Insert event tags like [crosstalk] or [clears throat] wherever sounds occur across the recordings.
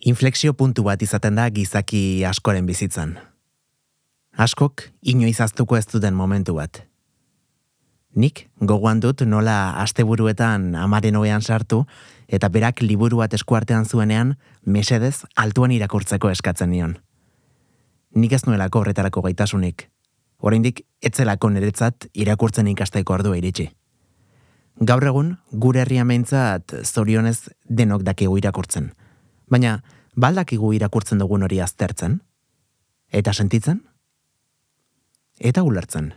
Inflexio puntu bat izaten da gizaki askoren bizitzan. Askok inoiz aztuko ez duten momentu bat. Nik gogoan dut nola asteburuetan amaren hoean sartu eta berak liburu bat eskuartean zuenean mesedez altuan irakurtzeko eskatzen nion. Nik ez nuelako horretarako gaitasunik. Oraindik etzelako niretzat irakurtzen ikasteko ordua iritsi. Gaur egun, gure herrian behintzat zorionez denok dakigu irakurtzen. Baina, baldakigu irakurtzen dugun hori aztertzen? Eta sentitzen? Eta ulertzen?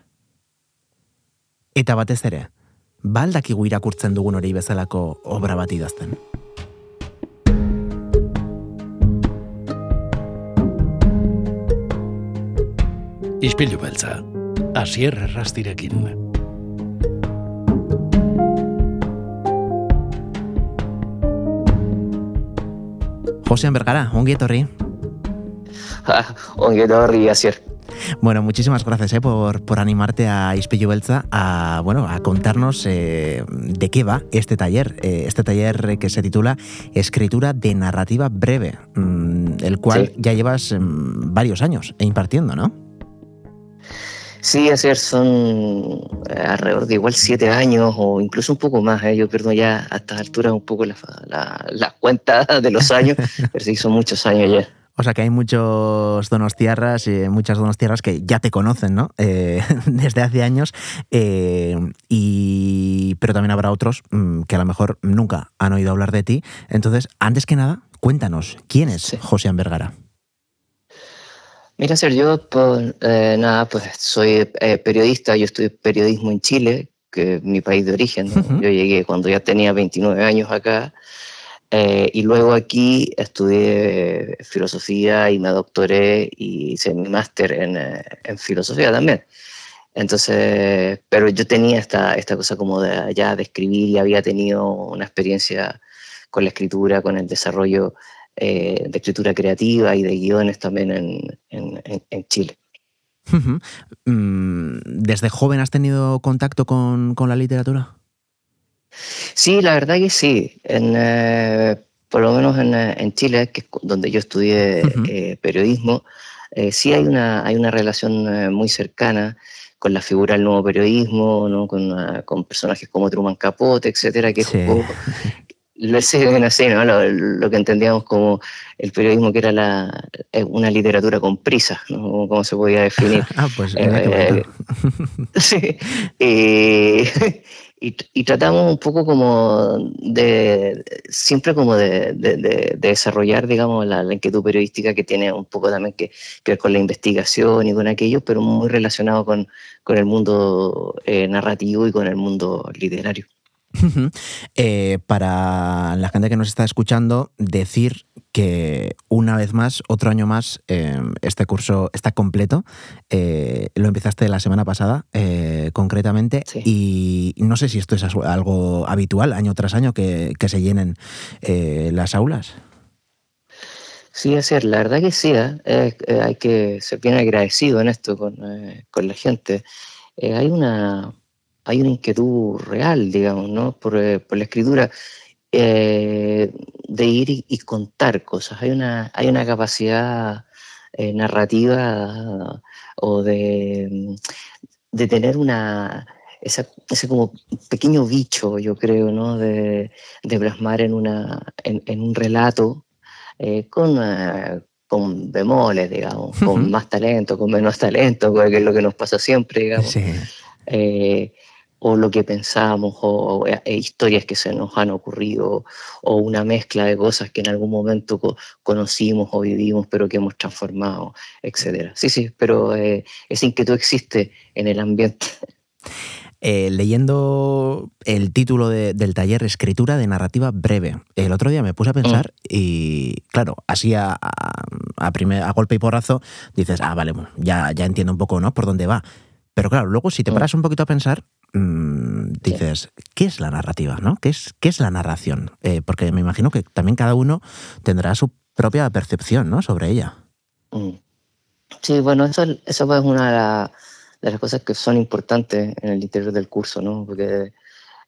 Eta batez ere, baldakigu irakurtzen dugun hori bezalako obra bat idazten? Ispilu beltza, asier errastirekin. José Bergara, ongi etorri. ongi etorri, Asier. Bueno, muchísimas gracias eh, por, por animarte a Ispillo Belza a, bueno, a contarnos eh, de qué va este taller. Eh, este taller que se titula Escritura de Narrativa Breve, mm, el cual Sí. ya llevas mm, varios años impartiendo, ¿no? Sí, Asier, son eh, alrededor de igual siete años o incluso un poco más. eh. Yo pierdo ya a estas alturas un poco la, la, la cuenta [laughs] de los años, pero sí, son muchos años ya. O sea que hay muchos donostiarras, eh, muchas donostiarras que ya te conocen, ¿no? Eh, [laughs] desde hace años. eh, y, pero también habrá otros mm, que a lo mejor nunca han oído hablar de ti. Entonces, antes que nada, cuéntanos, ¿quién es Sí. José Vergara? Mira, Asier, yo, pues, eh, nada, pues soy eh, periodista, yo estudié periodismo en Chile, que es mi país de origen. Yo llegué cuando ya tenía 29 años acá. eh, y luego aquí estudié filosofía y me doctoré y hice mi máster en, en filosofía también. Entonces, pero yo tenía esta, esta cosa como de ya de escribir y había tenido una experiencia con la escritura, con el desarrollo eh, de escritura creativa y de guiones también en, en- en- Chile. Mm, ¿Desde joven has tenido contacto con, con la literatura? Sí, la verdad que sí. En, eh, por lo menos en, eh, en Chile, que es donde yo estudié eh, periodismo, eh, sí hay una, hay una relación muy cercana con la figura del nuevo periodismo, ¿no? con, con personajes como Truman Capote, etcétera, que sí, [laughs] bueno, sí, ¿no? lo, lo que entendíamos como el periodismo que era la, eh, una literatura con prisas, ¿no? Como- como se podía definir. [laughs] Ah, pues Eh, bonito. [laughs] Sí. Y, [laughs] y, y tratamos un poco como de, siempre como de, de- de- de desarrollar, digamos, la, la inquietud periodística que tiene un poco también que, que ver con la investigación y con aquello, pero muy relacionado con, con el mundo eh, narrativo y con el mundo literario. Eh, para la gente que nos está escuchando, decir que una vez más, otro año más, eh, este curso está completo. Eh, lo empezaste la semana pasada, eh, concretamente, Sí. y no sé si esto es algo habitual, año tras año, que, que se llenen las aulas. Sí, es cierto, la verdad que sí, hay que ser bien agradecido en esto con, con la gente. Hay, una, hay una inquietud real, digamos, ¿no? por, eh, por la escritura, eh, de ir y, y contar cosas. Hay una, hay una capacidad eh, narrativa o de, de tener una, esa, ese como pequeño bicho, yo creo, ¿no? de, de plasmar en, una, en, en un relato eh, con, con bemoles, digamos, con más talento, con menos talento, que es lo que nos pasa siempre, digamos, Sí. eh, o lo que pensamos, o, o, eh, historias que se nos han ocurrido, o una mezcla de cosas que en algún momento co- conocimos o vivimos, pero que hemos transformado, etc. Sí, sí, pero eh, esa inquietud existe en el ambiente. [laughs] Eh, leyendo el título de- del taller Escritura de Narrativa Breve, el otro día me puse a pensar y, claro, así a, a, a primer- a golpe y porrazo dices, ah, vale, bueno, ya, ya entiendo un poco ¿no? por dónde va. Pero claro, luego si te Mm. paras un poquito a pensar, mm, dices, ¿qué es la narrativa? ¿no? ¿Qué, es, ¿Qué es la narración? Eh, porque me imagino que también cada uno tendrá su propia percepción ¿no? sobre ella. Mm. Sí, bueno, eso, eso es una de, la- de las cosas que son importantes en el interior del curso, ¿no? Porque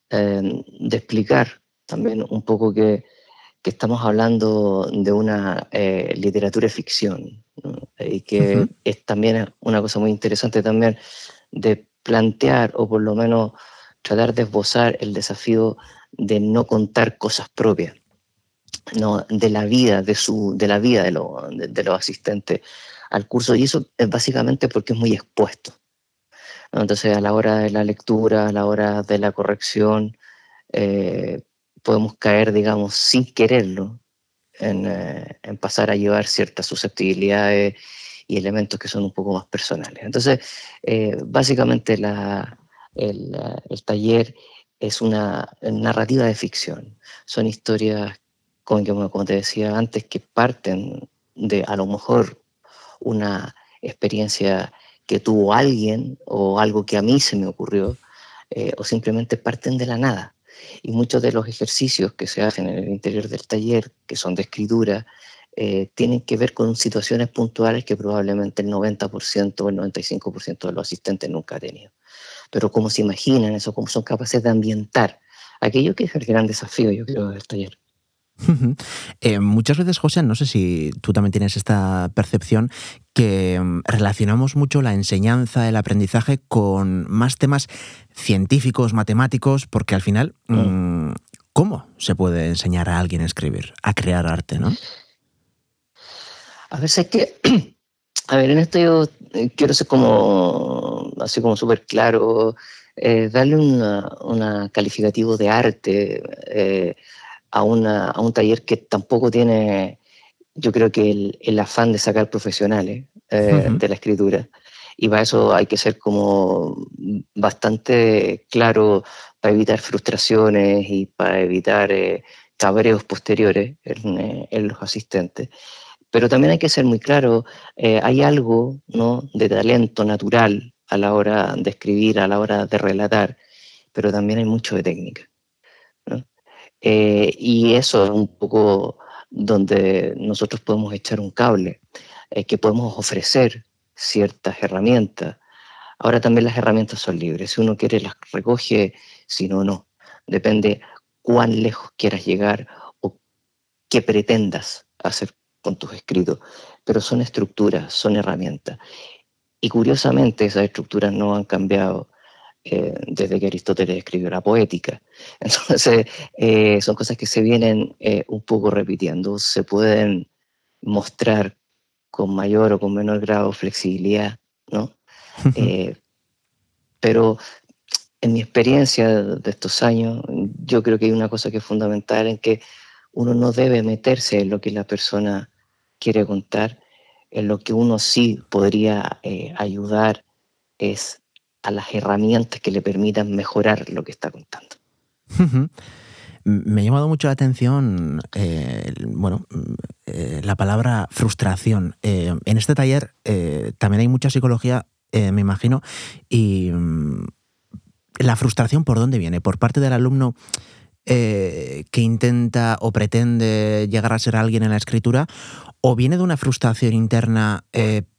eh, de explicar también un poco qué, que estamos hablando de una eh, literatura ficción y que es también una cosa muy interesante también de plantear o por lo menos tratar de esbozar el desafío de no contar cosas propias, no, de la vida, de, su, de la vida de, de, los asistentes al curso. Y eso es básicamente porque es muy expuesto. Entonces, a la hora de la lectura, a la hora de la corrección, eh, podemos caer, digamos, sin quererlo, eh, en, pasar a llevar ciertas susceptibilidades y elementos que son un poco más personales. Entonces, eh, básicamente el, taller es una narrativa de ficción. Son historias, como, como te decía antes, que parten de a lo mejor una experiencia que tuvo alguien o algo que a mí se me ocurrió, eh, o simplemente parten de la nada. Y muchos de los ejercicios que se hacen en el interior del taller, que son de escritura, eh, tienen que ver con situaciones puntuales que probablemente el 90% o el 95% de los asistentes nunca ha tenido. Pero cómo se imaginan eso, cómo son capaces de ambientar aquello que es el gran desafío, yo creo, del taller. Eh, muchas veces, José, no sé si tú también tienes esta percepción, que mm, relacionamos mucho la enseñanza, el aprendizaje con más temas científicos, matemáticos, porque al final, mm, ¿cómo se puede enseñar a alguien a escribir, a crear arte, no? A ver, es que, [clears throat] a ver, en esto yo eh, quiero ser como, así como súper claro, eh, darle un calificativo de arte a, a un taller que tampoco tiene, yo creo que el, afán de sacar profesionales eh, de la escritura. Y para eso hay que ser como bastante claro para evitar frustraciones y para evitar eh, cabreos posteriores en, en, los asistentes. Pero también hay que ser muy claro, eh, hay algo ¿no? de talento natural a la hora de escribir, a la hora de relatar, pero también hay mucho de técnica. Eh, y eso es un poco donde nosotros podemos echar un cable, eh, que podemos ofrecer ciertas herramientas. Ahora también las herramientas son libres. Si uno quiere las recoge, si no, no. Depende cuán lejos quieras llegar o qué pretendas hacer con tus escritos. Pero son estructuras, son herramientas. Y curiosamente esas estructuras no han cambiado eh, desde que Aristóteles escribió la poética. [laughs] Entonces, eh, son cosas que se vienen eh, un poco repitiendo, se pueden mostrar con mayor o con menor grado de flexibilidad, ¿no? [laughs] pero en mi experiencia de estos años, yo creo que hay una cosa que es fundamental en que uno no debe meterse en lo que la persona quiere contar, en lo que uno sí podría ayudar es a las herramientas que le permitan mejorar lo que está contando. Me ha llamado mucho la atención, eh, bueno, eh, la palabra frustración. Eh, en este taller también hay mucha psicología, me imagino, y mm, la frustración por dónde viene, por parte del alumno que intenta o pretende llegar a ser alguien en la escritura, o viene de una frustración interna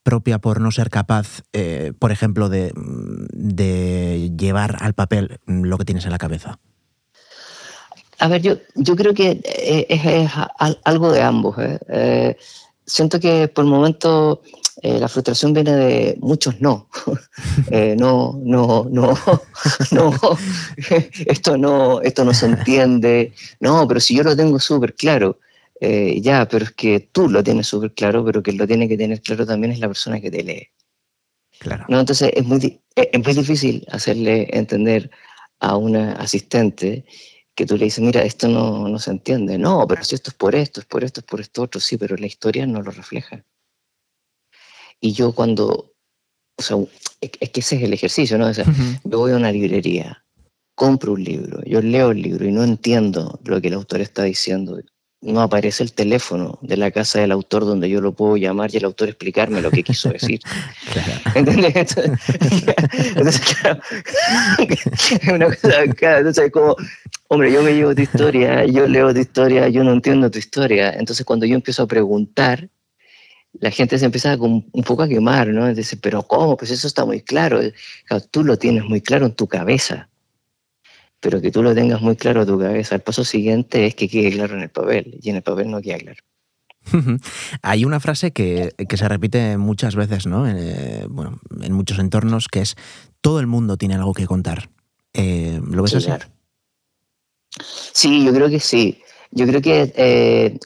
propia por no ser capaz, eh, por ejemplo, de, llevar al papel lo que tienes en la cabeza? A ver, yo, yo creo que eh, es, algo de ambos. ¿eh? siento que por el momento la frustración viene de muchos no. [laughs] no, no, no, [laughs] no, [laughs] esto no, esto no se entiende. No, pero si yo lo tengo súper claro. Eh, ya, pero es que tú lo tienes súper claro, pero que lo tiene que tener claro también es la persona que te lee. Claro. ¿No? Entonces es muy, es muy difícil hacerle entender a una asistente que tú le dices, mira, esto no, no se entiende. No, pero si esto es por esto, es por esto, es por esto otro, sí, pero la historia no lo refleja. Y yo cuando, o sea, es que ese es el ejercicio, ¿no? O sea, yo voy a una librería, compro un libro, yo leo el libro y no entiendo lo que el autor está diciendo no aparece el teléfono de la casa del autor donde yo lo puedo llamar y el autor explicarme lo que quiso decir. [laughs] ¿Entendés? Entonces, claro, es [laughs] una cosa, entonces como, hombre, yo me llevo tu historia, yo leo tu historia, yo no entiendo tu historia. Entonces cuando yo empiezo a preguntar, la gente se empieza un poco a quemar, ¿no? Dice, pero ¿cómo? Pues eso está muy claro. tú lo tienes muy claro en tu cabeza pero que tú lo tengas muy claro a tu cabeza. El paso siguiente es que quede claro en el papel, y en el papel no queda claro. [laughs] Hay una frase que, se repite muchas veces, ¿no? En, eh, bueno, en muchos entornos, que es todo el mundo tiene algo que contar. Eh, ¿Lo ves así? Sí, yo creo que sí. Yo creo que eh,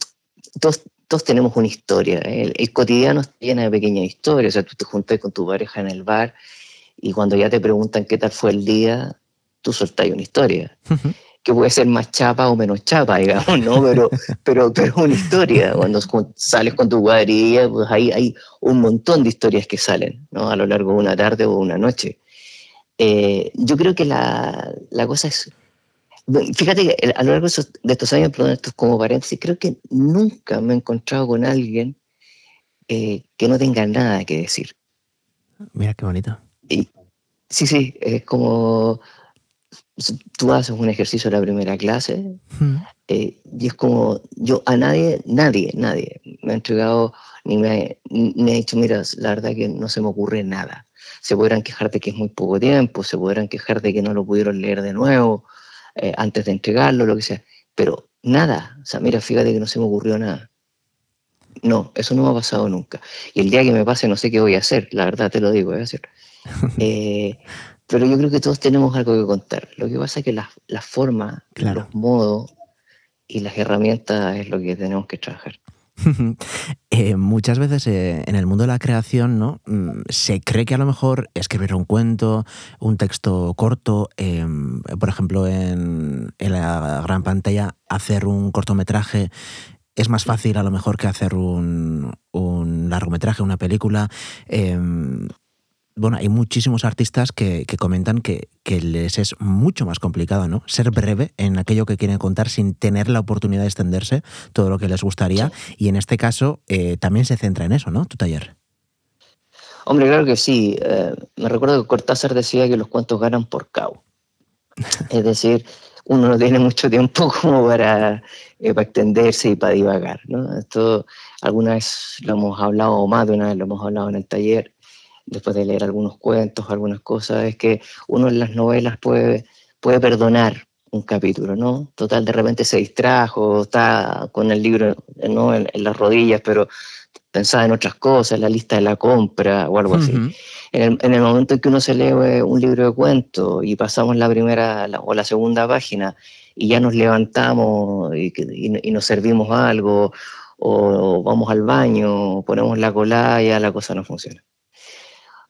todos, todos tenemos una historia. El, cotidiano está lleno de pequeñas historias. O sea, tú te juntas con tu pareja en el bar y cuando ya te preguntan qué tal fue el día, tú soltás una historia. Que puede ser más chapa o menos chapa, [laughs] digamos, ¿no? Pero, pero, pero una historia. Cuando sales con tu cuadrilla, pues ahí hay un montón de historias que salen, ¿no? A lo largo de una tarde o una noche. Eh, yo creo que la, la cosa es Fíjate que a lo largo de estos años, perdón, esto es como paréntesis, creo que nunca me he encontrado con alguien eh, que no tenga nada que decir. Mira qué bonito. sí, sí, es como tú haces un ejercicio de la primera clase eh, y es como yo a nadie, nadie, nadie me ha entregado ni me, me ha dicho, mira, la verdad que no se me ocurre nada. Se podrán quejar de que es muy poco tiempo, se podrán quejar de que no lo pudieron leer de nuevo, eh, antes de entregarlo, lo que sea. Pero nada, o sea, mira, fíjate que no se me ocurrió nada. No, eso no me ha pasado nunca. Y el día que me pase no sé qué voy a hacer, la verdad te lo digo, voy a hacer. [laughs] Eh, pero yo creo que todos tenemos algo que contar. Lo que pasa es que la, la forma, los modos y las herramientas es lo que tenemos que trabajar. [laughs] Eh, muchas veces eh, en el mundo de la creación ¿no? Mm, se cree que a lo mejor escribir un cuento, un texto corto, em, por ejemplo en, la gran pantalla hacer un cortometraje es más fácil a lo mejor que hacer un, un largometraje, una película. Bueno, hay muchísimos artistas que, comentan que, les es mucho más complicado, ¿no? Ser breve en aquello que quieren contar sin tener la oportunidad de extenderse todo lo que les gustaría. Y en este caso eh, también se centra en eso, ¿no? Tu taller. Hombre, claro que sí. Eh, me recuerdo que Cortázar decía que los cuentos ganan por cabo. [laughs] es decir, uno no tiene mucho tiempo como para, eh, para extenderse y para divagar. ¿no? Esto alguna vez lo hemos hablado, o más de una vez lo hemos hablado en el taller, después de leer algunos cuentos, algunas cosas, es que uno en las novelas puede, puede perdonar un capítulo, ¿no? Total, de repente se distrajo, está con el libro ¿no? en, las rodillas, pero pensaba en otras cosas, la lista de la compra o algo así. En el, momento en que uno se lee eh, un libro de cuentos y pasamos la primera o la segunda página y ya nos levantamos y, y, nos servimos algo o, vamos al baño, ponemos la colada, ya la cosa no funciona.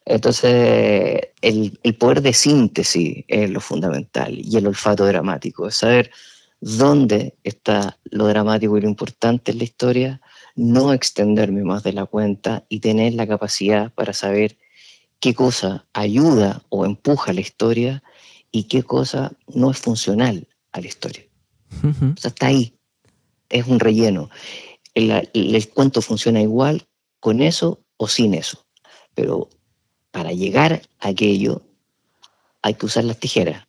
Entonces, el, poder de síntesis es lo fundamental y el olfato dramático, es saber dónde está lo dramático y lo importante en la historia, no extenderme más de la cuenta y tener la capacidad para saber qué cosa ayuda o empuja la historia y qué cosa no es funcional a la historia. O sea, está ahí, es un relleno. el cuento funciona igual con eso o sin eso, pero para llegar a aquello hay que usar las tijeras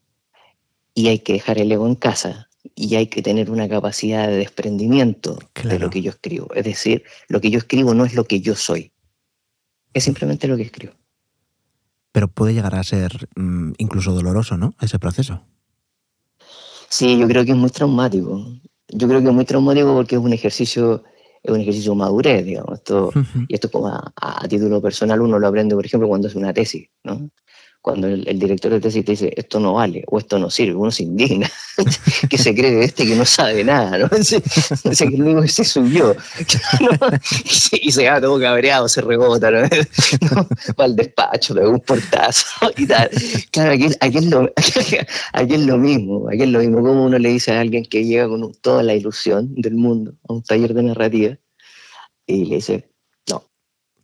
y hay que dejar el ego en casa y hay que tener una capacidad de desprendimiento de lo que yo escribo. Es decir, lo que yo escribo no es lo que yo soy, es simplemente lo que escribo. Pero puede llegar a ser mm, incluso doloroso, ¿no? Ese proceso. Sí, yo creo que es muy traumático. Yo creo que es muy traumático porque es un ejercicio es un ejercicio de madurez, digamos. Esto, Y esto como a, título personal uno lo aprende, por ejemplo, cuando es una tesis, ¿no? Cuando el, director de tesis te dice, esto no vale o esto no sirve, uno se indigna, [laughs] que se cree este que no sabe nada, ¿no? [laughs] Lo único que soy [laughs] yo. y, se, va todo cabreado, se rebota, ¿no? Va al despacho, le da un portazo y tal. Claro, aquí, aquí, es lo, aquí, es lo mismo, aquí es lo mismo. Como uno le dice a alguien que llega con toda la ilusión del mundo a un taller de narrativa y le dice,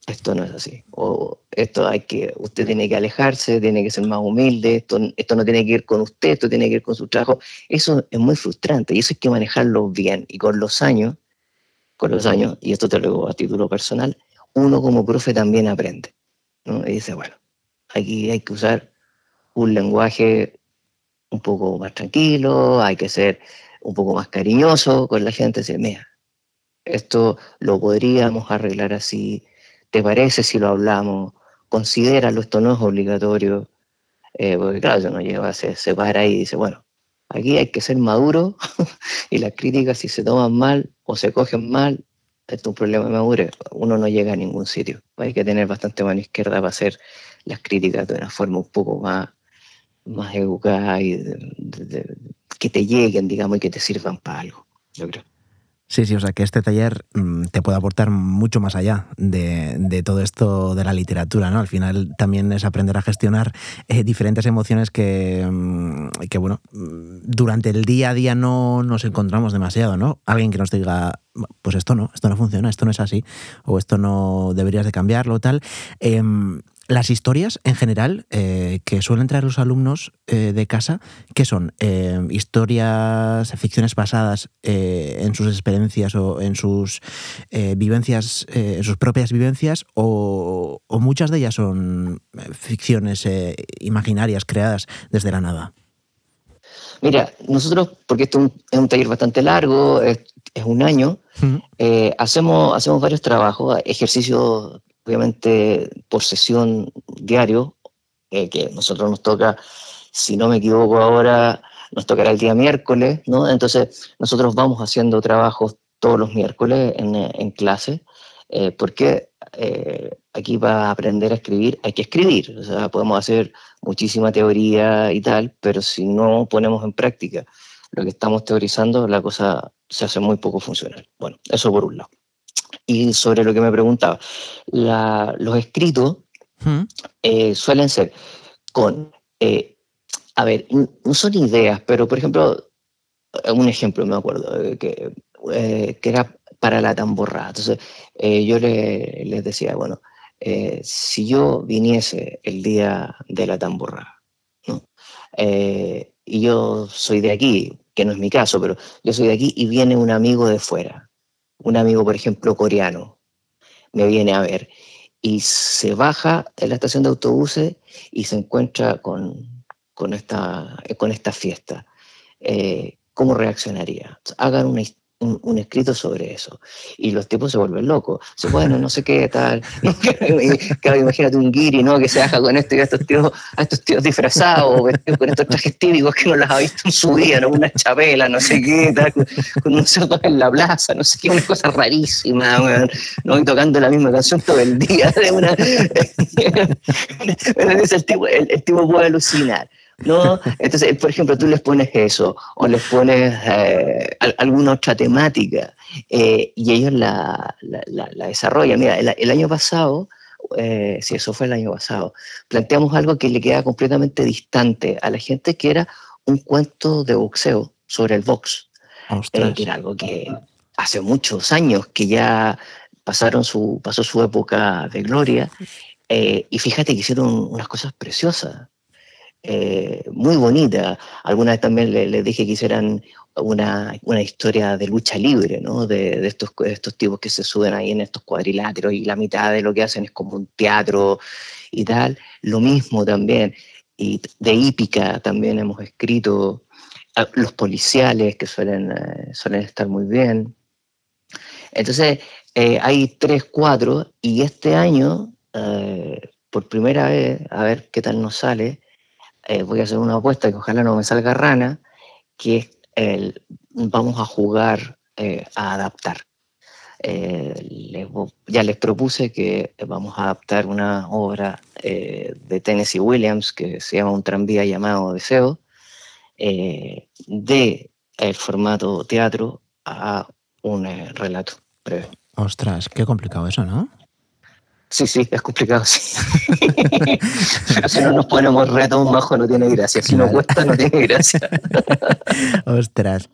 esto no es así. O esto hay que, usted tiene que alejarse, tiene que ser más humilde, esto, esto no tiene que ir con usted, esto tiene que ir con su trabajo. Eso es muy frustrante y eso hay que manejarlo bien. Y con los años, con los años, y esto te lo digo a título personal, uno como profe también aprende. ¿no? Y dice, bueno, aquí hay que usar un lenguaje un poco más tranquilo, hay que ser un poco más cariñoso con la gente, decir, mira, esto lo podríamos arreglar así, ¿Te parece si lo hablamos? Considéralo, esto no es obligatorio. Eh, porque claro, uno lleva, se, se para ahí y dice, bueno, Aquí hay que ser maduro [laughs] y las críticas si se toman mal o se cogen mal, es un problema de madurez. Uno no llega a ningún sitio. Hay que tener bastante mano izquierda para hacer las críticas de una forma un poco más, más educada y que te lleguen, digamos, y que te sirvan para algo, yo creo. Sí, sí, o sea que este taller mm, te puede aportar mucho más allá de, todo esto de la literatura, ¿no? Al final también es aprender a gestionar eh, diferentes emociones que, mm, que, bueno, mm, durante el día a día no nos encontramos demasiado, ¿no? Alguien que nos diga, pues esto no, esto no funciona, esto no es así, o esto no deberías de cambiarlo, tal. Em, las historias en general eh, que suelen traer los alumnos eh, de casa, ¿qué son? Eh, historias, ficciones basadas en sus experiencias o en sus vivencias, en sus propias vivencias, o, muchas de ellas son ficciones imaginarias creadas desde la nada. Mira, nosotros, porque esto es un, taller bastante largo, es, un año, hacemos, hacemos varios trabajos, ejercicios obviamente por sesión diario, eh, que nosotros nos toca, si no me equivoco ahora, nos tocará el día miércoles, ¿no? Entonces nosotros vamos haciendo trabajos todos los miércoles en, en clase, eh, porque eh, aquí para aprender a escribir hay que escribir, o sea, podemos hacer muchísima teoría y tal, pero si no ponemos en práctica lo que estamos teorizando, la cosa se hace muy poco funcional. Bueno, eso por un lado y sobre lo que me preguntaba. los escritos eh, suelen ser con, eh, a ver, no son ideas, pero por ejemplo, un ejemplo me acuerdo, eh, que, que era para la tamborrada. Entonces, yo le, les decía, bueno, si yo viniese el día de la tamborrada, y yo soy de aquí, que no es mi caso, pero yo soy de aquí y viene un amigo de fuera, un amigo, por ejemplo, coreano, me viene a ver y se baja en la estación de autobuses y se encuentra con, con, esta, con esta fiesta. Eh, ¿Cómo reaccionaría? Hagan una, un, escrito sobre eso. Y los tipos se vuelven locos. Se [laughs] bueno, no sé qué, tal. [laughs] claro, imagínate un guiri, ¿no? Que se baja con esto y a estos tíos, a estos tíos disfrazados, con estos trajes típicos que no las ha visto en su vida, ¿no? Una chapela, no sé qué, tal, con, un cerdo en la plaza, no sé qué, una cosa rarísima, ¿no? Y tocando la misma canción todo el día. De una... [laughs] el, tipo, el tipo puede alucinar. ¿No? Entonces, por ejemplo, tú les pones eso o les pones eh, alguna otra temática eh, y ellos la, la, desarrollan. Mira, el, año pasado, eh, si eso fue el año pasado, planteamos algo que le queda completamente distante a la gente, que era un cuento de boxeo sobre el box, que era algo que hace muchos años que ya pasaron su, pasó su época de gloria. y fíjate que hicieron unas cosas preciosas. Eh, muy bonita. Alguna vez también les le dije que hicieran una, una, historia de lucha libre, ¿no? De, estos, estos tipos que se suben ahí en estos cuadriláteros y la mitad de lo que hacen es como un teatro y tal. Lo mismo también. Y de hípica también hemos escrito. Los policiales que suelen, eh, suelen estar muy bien. Entonces, eh, hay tres, cuatro, y este año, por primera vez, a ver qué tal nos sale, eh, voy a hacer una apuesta que ojalá no me salga rana, que es el, vamos a jugar eh, a adaptar. Eh, ya les propuse que vamos a adaptar una obra de Tennessee Williams que se llama Un tranvía llamado Deseo, de el formato teatro a un relato breve. Ostras, qué complicado eso, ¿no? Sí, sí, es complicado, sí. Pero [laughs] si no nos ponemos retos bajo no tiene gracia. Si no cuesta, no tiene gracia. [laughs] Ostras.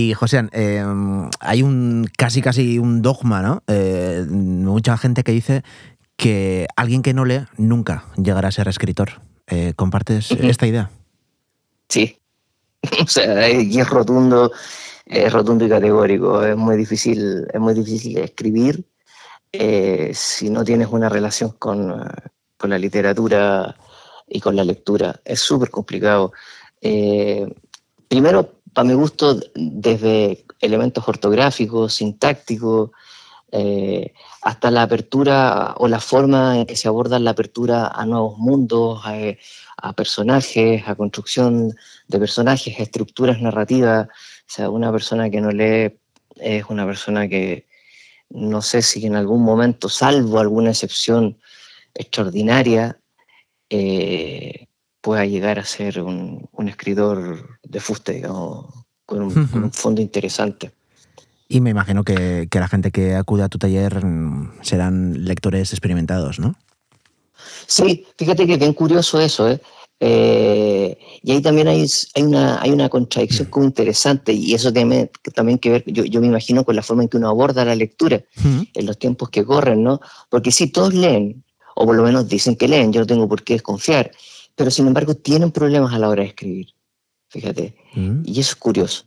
Y José, eh, hay un casi casi un dogma, ¿no? Eh, mucha gente que dice que alguien que no lee nunca llegará a ser escritor. Eh, ¿Compartes esta idea? Sí. [laughs] O sea, es rotundo, es rotundo y categórico. Es muy difícil, es muy difícil escribir si no tienes una relación con, con la literatura y con la lectura. Es súper complicado. primero, para mi gusto, desde elementos ortográficos, sintácticos, eh, hasta la apertura o la forma en que se aborda la apertura a nuevos mundos, a, personajes, a construcción de personajes, estructuras narrativas. O sea, una persona que no lee es una persona que no sé si en algún momento, salvo alguna excepción extraordinaria, eh, pueda llegar a ser un, escritor de fuste, con un, fondo interesante. Y me imagino que, la gente que acude a tu taller mm, serán lectores experimentados, ¿no? Sí, fíjate que bien curioso eso, ¿eh? eh y ahí también hay, hay, una, hay una contradicción como interesante, y eso tiene también que ver, yo, me imagino, con la forma en que uno aborda la lectura en los tiempos que corren, ¿no? Porque si todos leen, o por lo menos dicen que leen, yo no tengo por qué desconfiar, pero sin embargo tienen problemas a la hora de escribir, fíjate. Mm. Y eso es curioso,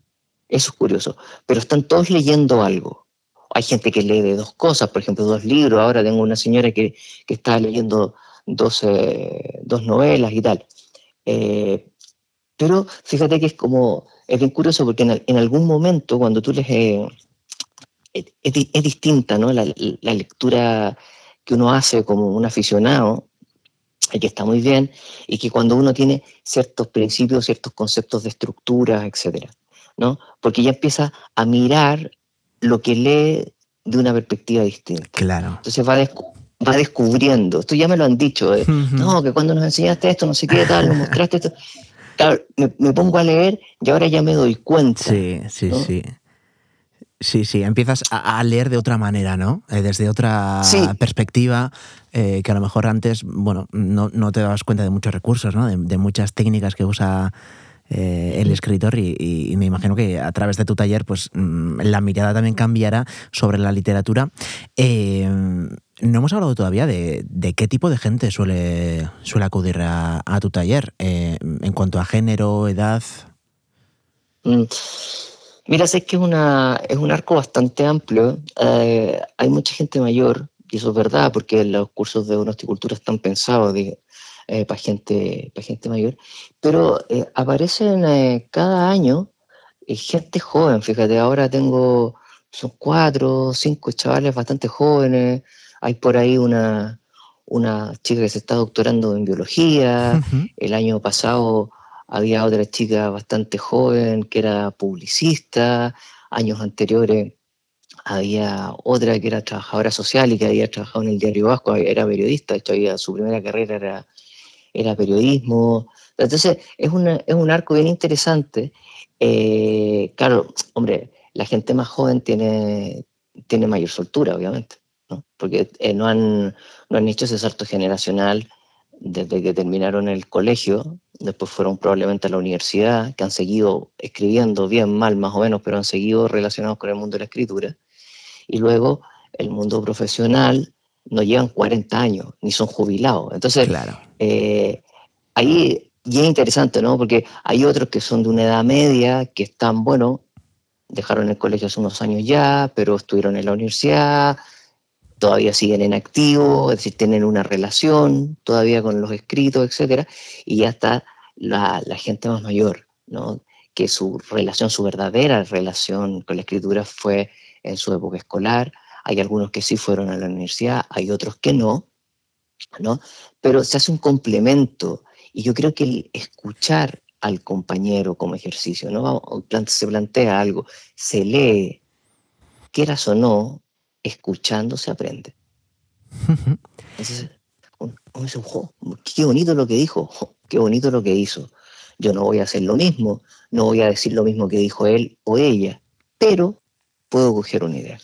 eso es curioso. Pero están todos leyendo algo. Hay gente que lee de dos cosas, por ejemplo, dos libros. Ahora tengo una señora que, que está leyendo dos, eh, dos, novelas y tal. Eh, pero fíjate que es como, es bien curioso porque en, algún momento cuando tú lees, eh, es, distinta ¿no? La, la, lectura que uno hace como un aficionado y que está muy bien, y que cuando uno tiene ciertos principios, ciertos conceptos de estructura, etcétera, ¿no? Porque ya empieza a mirar lo que lee de una perspectiva distinta. Claro. Entonces va, va descubriendo. Esto ya me lo han dicho. ¿eh? No, que cuando nos enseñaste esto, no sé qué tal, nos mostraste esto. Claro, me, pongo a leer y ahora ya me doy cuenta. Sí, sí, sí. Sí, sí, empiezas a, leer de otra manera, ¿no? Eh, desde otra perspectiva, eh, que a lo mejor antes, bueno, no, te dabas cuenta de muchos recursos, ¿no? De, muchas técnicas que usa eh, el escritor y, me imagino que a través de tu taller, pues mm, la mirada también cambiará sobre la literatura. no hemos hablado todavía de, qué tipo de gente suele, suele acudir a, tu taller, en cuanto a género, edad. Mira, sé que es, una, es un arco bastante amplio. Eh, hay mucha gente mayor, y eso es verdad, porque los cursos de horticultura están pensados eh, para gente, gente mayor, pero eh, aparecen cada año gente joven. Fíjate, ahora tengo, son cuatro, cinco chavales bastante jóvenes. Hay por ahí una, una chica que se está doctorando en biología. El año pasado había otra chica bastante joven que era publicista, años anteriores había otra que era trabajadora social y que había trabajado en el Diario Vasco, era periodista, de hecho había, su primera carrera era, era periodismo. Entonces es, es un arco bien interesante. Eh, claro, hombre, la gente más joven tiene, tiene mayor soltura, obviamente, ¿no? porque eh, no, han, no han hecho ese salto generacional desde que terminaron el colegio, después fueron probablemente a la universidad, que han seguido escribiendo bien, mal, más o menos, pero han seguido relacionados con el mundo de la escritura. Y luego el mundo profesional no llevan 40 años, ni son jubilados. Entonces, claro. Eh, ahí y es interesante, ¿no? Porque hay otros que son de una edad media, que están, bueno, dejaron el colegio hace unos años ya, pero estuvieron en la universidad, todavía siguen en activo, es decir, tienen una relación todavía con los escritos, etcétera, y ya está la, gente más mayor, ¿no? que su relación, su verdadera relación con la escritura fue en su época escolar. Hay algunos que sí fueron a la universidad, hay otros que no, ¿no? Pero se hace un complemento y yo creo que el escuchar al compañero como ejercicio, ¿no? Se plantea algo, se lee, quieras o no, escuchando se aprende. Entonces, uno dice, qué bonito lo que dijo, qué bonito lo que hizo. Yo no voy a hacer lo mismo, no voy a decir lo mismo que dijo él o ella, pero puedo coger una idea.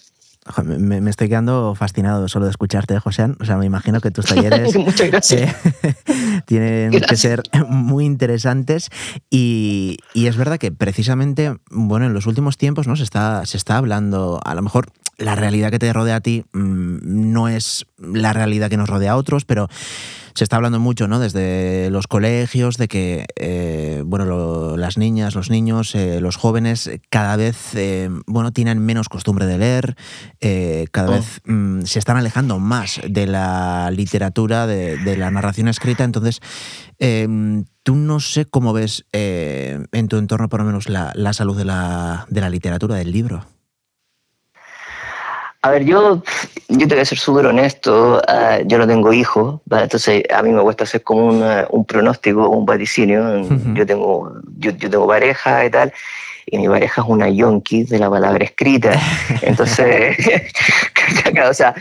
me, estoy quedando fascinado solo de escucharte, José. O sea, me imagino que tus [laughs] talleres eh, [laughs] tienen que ser muy interesantes. Y, es verdad que precisamente, bueno, en los últimos tiempos ¿no? se, está, se está hablando, a lo mejor la realidad que te rodea a ti mm, no es la realidad que nos rodea a otros, pero se está hablando mucho, ¿no? Desde los colegios, de que, eh, bueno, las niñas, los niños, eh, los jóvenes cada vez, eh, bueno, tienen menos costumbre de leer, cada oh. vez mm, se están alejando más de la literatura, de, la narración escrita. Entonces, tú no sé cómo ves en tu entorno, por lo menos, la, la salud de la, de la literatura, del libro. A ver, yo, yo te voy a ser súper honesto, ah, yo no tengo hijos, entonces a mí me cuesta hacer como un pronóstico, un vaticinio, yo, tengo, yo, yo tengo pareja y tal, y mi pareja es una yonki de la palabra escrita. Entonces, [laughs] [laughs] o, sea,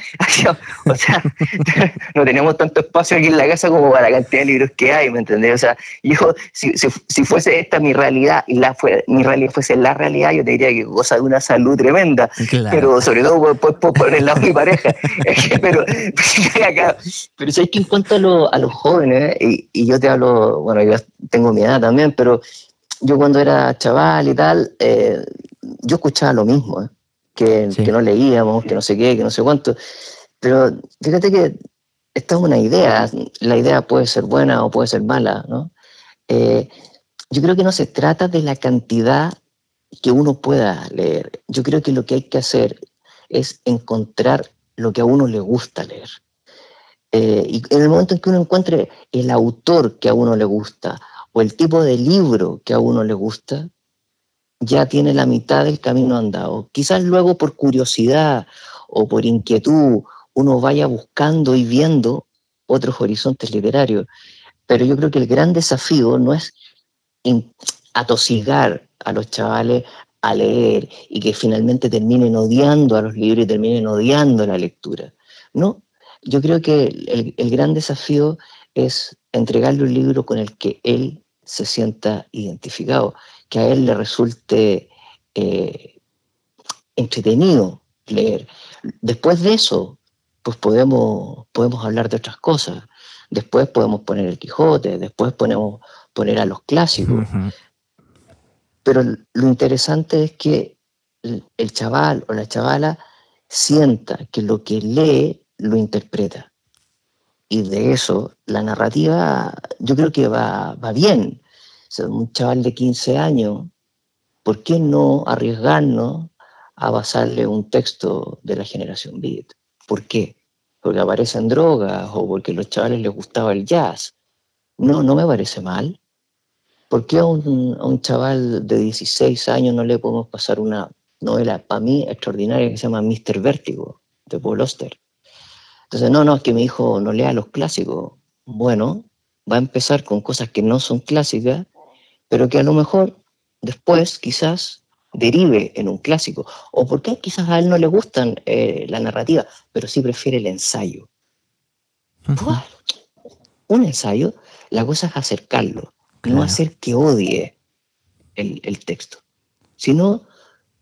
o sea, [laughs] no tenemos tanto espacio aquí en la casa como para la cantidad de libros que hay, ¿me entendés? O sea, yo, si, si, fuese esta mi realidad y la fue, mi realidad fuese la realidad, yo te diría que cosa de una salud tremenda, pero sobre todo por, por, por, el lado de mi pareja. pero, pero sabes que en cuanto a, a los jóvenes, y, y yo te hablo, bueno, yo tengo mi edad también, pero yo cuando era chaval y tal, eh, yo escuchaba lo mismo, ¿eh? que, que, no leíamos, que no sé qué, que no sé cuánto. Pero fíjate que esta es una idea, la idea puede ser buena o puede ser mala, ¿no? Eh, yo creo que no se trata de la cantidad que uno pueda leer. Yo creo que lo que hay que hacer es encontrar lo que a uno le gusta leer. y en el momento en que uno encuentre el autor que a uno le gusta o el tipo de libro que a uno le gusta, ya tiene la mitad del camino andado. Quizás luego por curiosidad o por inquietud uno vaya buscando y viendo otros horizontes literarios. Pero yo creo que el gran desafío no es atosigar a los chavales a leer y que finalmente terminen odiando a los libros y terminen odiando la lectura. No, yo creo que el, el gran desafío es entregarle un libro con el que él se sienta identificado, que a él le resulte eh, entretenido leer. Después de eso, pues podemos, podemos hablar de otras cosas. Después podemos poner el Quijote, después podemos poner a los clásicos. Pero lo interesante es que el chaval o la chavala sienta que lo que lee lo interpreta y de eso la narrativa yo creo que va, va bien. un chaval de 15 años, ¿por qué no arriesgarnos a basarle un texto de la generación beat? ¿Por qué? Porque aparecen drogas o porque a los chavales les gustaba el jazz. No, no me parece mal. ¿Por qué a un, a un chaval de 16 años no le podemos pasar una novela, para mí, extraordinaria que se llama Mr. Vértigo, de Paul Oster? Entonces, no, no, es que mi hijo no lea los clásicos. Bueno, va a empezar con cosas que no son clásicas, pero que a lo mejor después quizás derive en un clásico. O porque quizás a él no le gustan eh, la narrativa, pero sí prefiere el ensayo. un ensayo, la cosa es acercarlo, no hacer que odie el, el texto, sino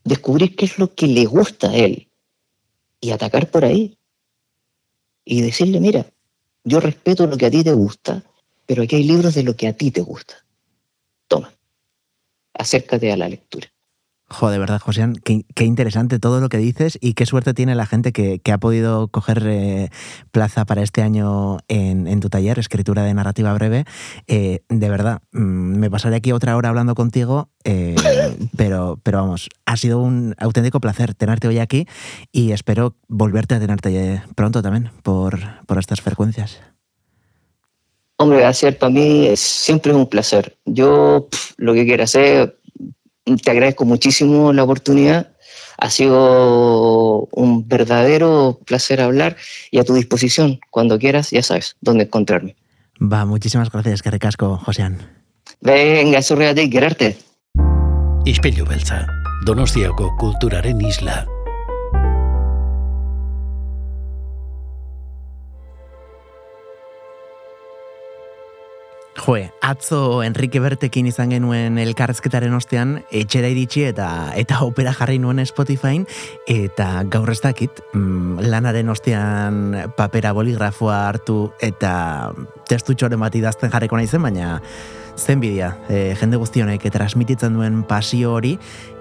descubrir qué es lo que le gusta a él y atacar por ahí y decirle, mira, yo respeto lo que a ti te gusta, pero aquí hay libros de lo que a ti te gusta. Toma, acércate a la lectura. Jo, de verdad, José, qué, interesante todo lo que dices y qué suerte tiene la gente que, ha podido coger eh, plaza para este año en, tu taller, escritura de narrativa breve. Eh, de verdad, mm, me pasaré aquí otra hora hablando contigo, eh, pero, pero vamos, ha sido un auténtico placer tenerte hoy aquí y espero volverte a tenerte pronto también por, por estas frecuencias. Hombre, gracias, para mí siempre es un placer. Yo lo que quiera hacer te agradezco muchísimo la oportunidad. Ha sido un verdadero placer hablar y a tu disposición. Cuando quieras, ya sabes dónde encontrarme. Va, muchísimas gracias, que recasco, Josean. Venga, zurreate y quererte. Ispilu beltza, donostiako kulturaren isla. Joe, atzo Enrique Bertekin izan genuen elkarrezketaren ostean, etxera iritsi eta eta opera jarri nuen Spotify eta gaur ez dakit, mm, lanaren ostean papera boligrafoa hartu eta testutxoren bat idazten jarriko baina zen bidea, e, jende guztionek transmititzen duen pasio hori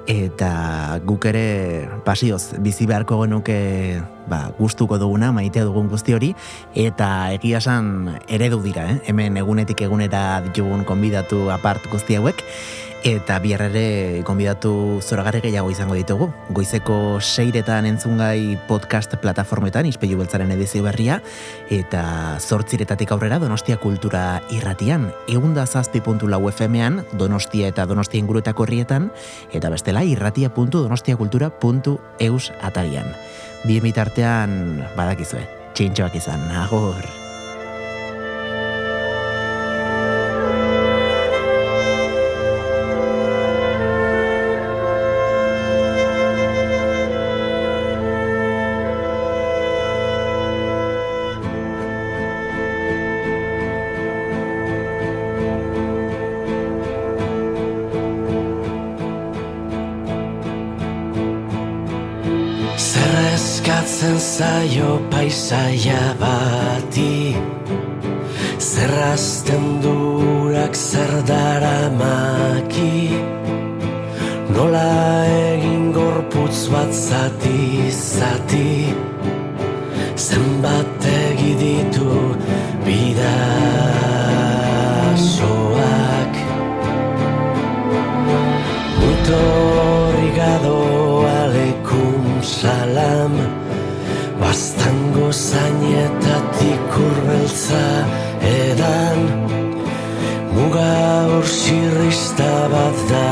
eta guk ere pasioz bizi beharko genuke ba, gustuko duguna, maitea dugun guzti hori, eta egia esan eredu dira, eh? hemen egunetik egunera ditugun konbidatu apart guzti hauek, eta biarrere konbidatu zoragarri gehiago izango ditugu. Goizeko seiretan entzungai podcast plataformetan, izpeilu beltzaren edizio berria, eta zortziretatik aurrera Donostia Kultura irratian, eunda zazpi puntu lau FM-ean, Donostia eta Donostia inguruetako herrietan, eta bestela irratia.donostiakultura.eus atarian. Bien bitartean, badakizue, txintxoak izan, agor! Say va. Bastango zainetatik urbeltza edan. Muga hor bat da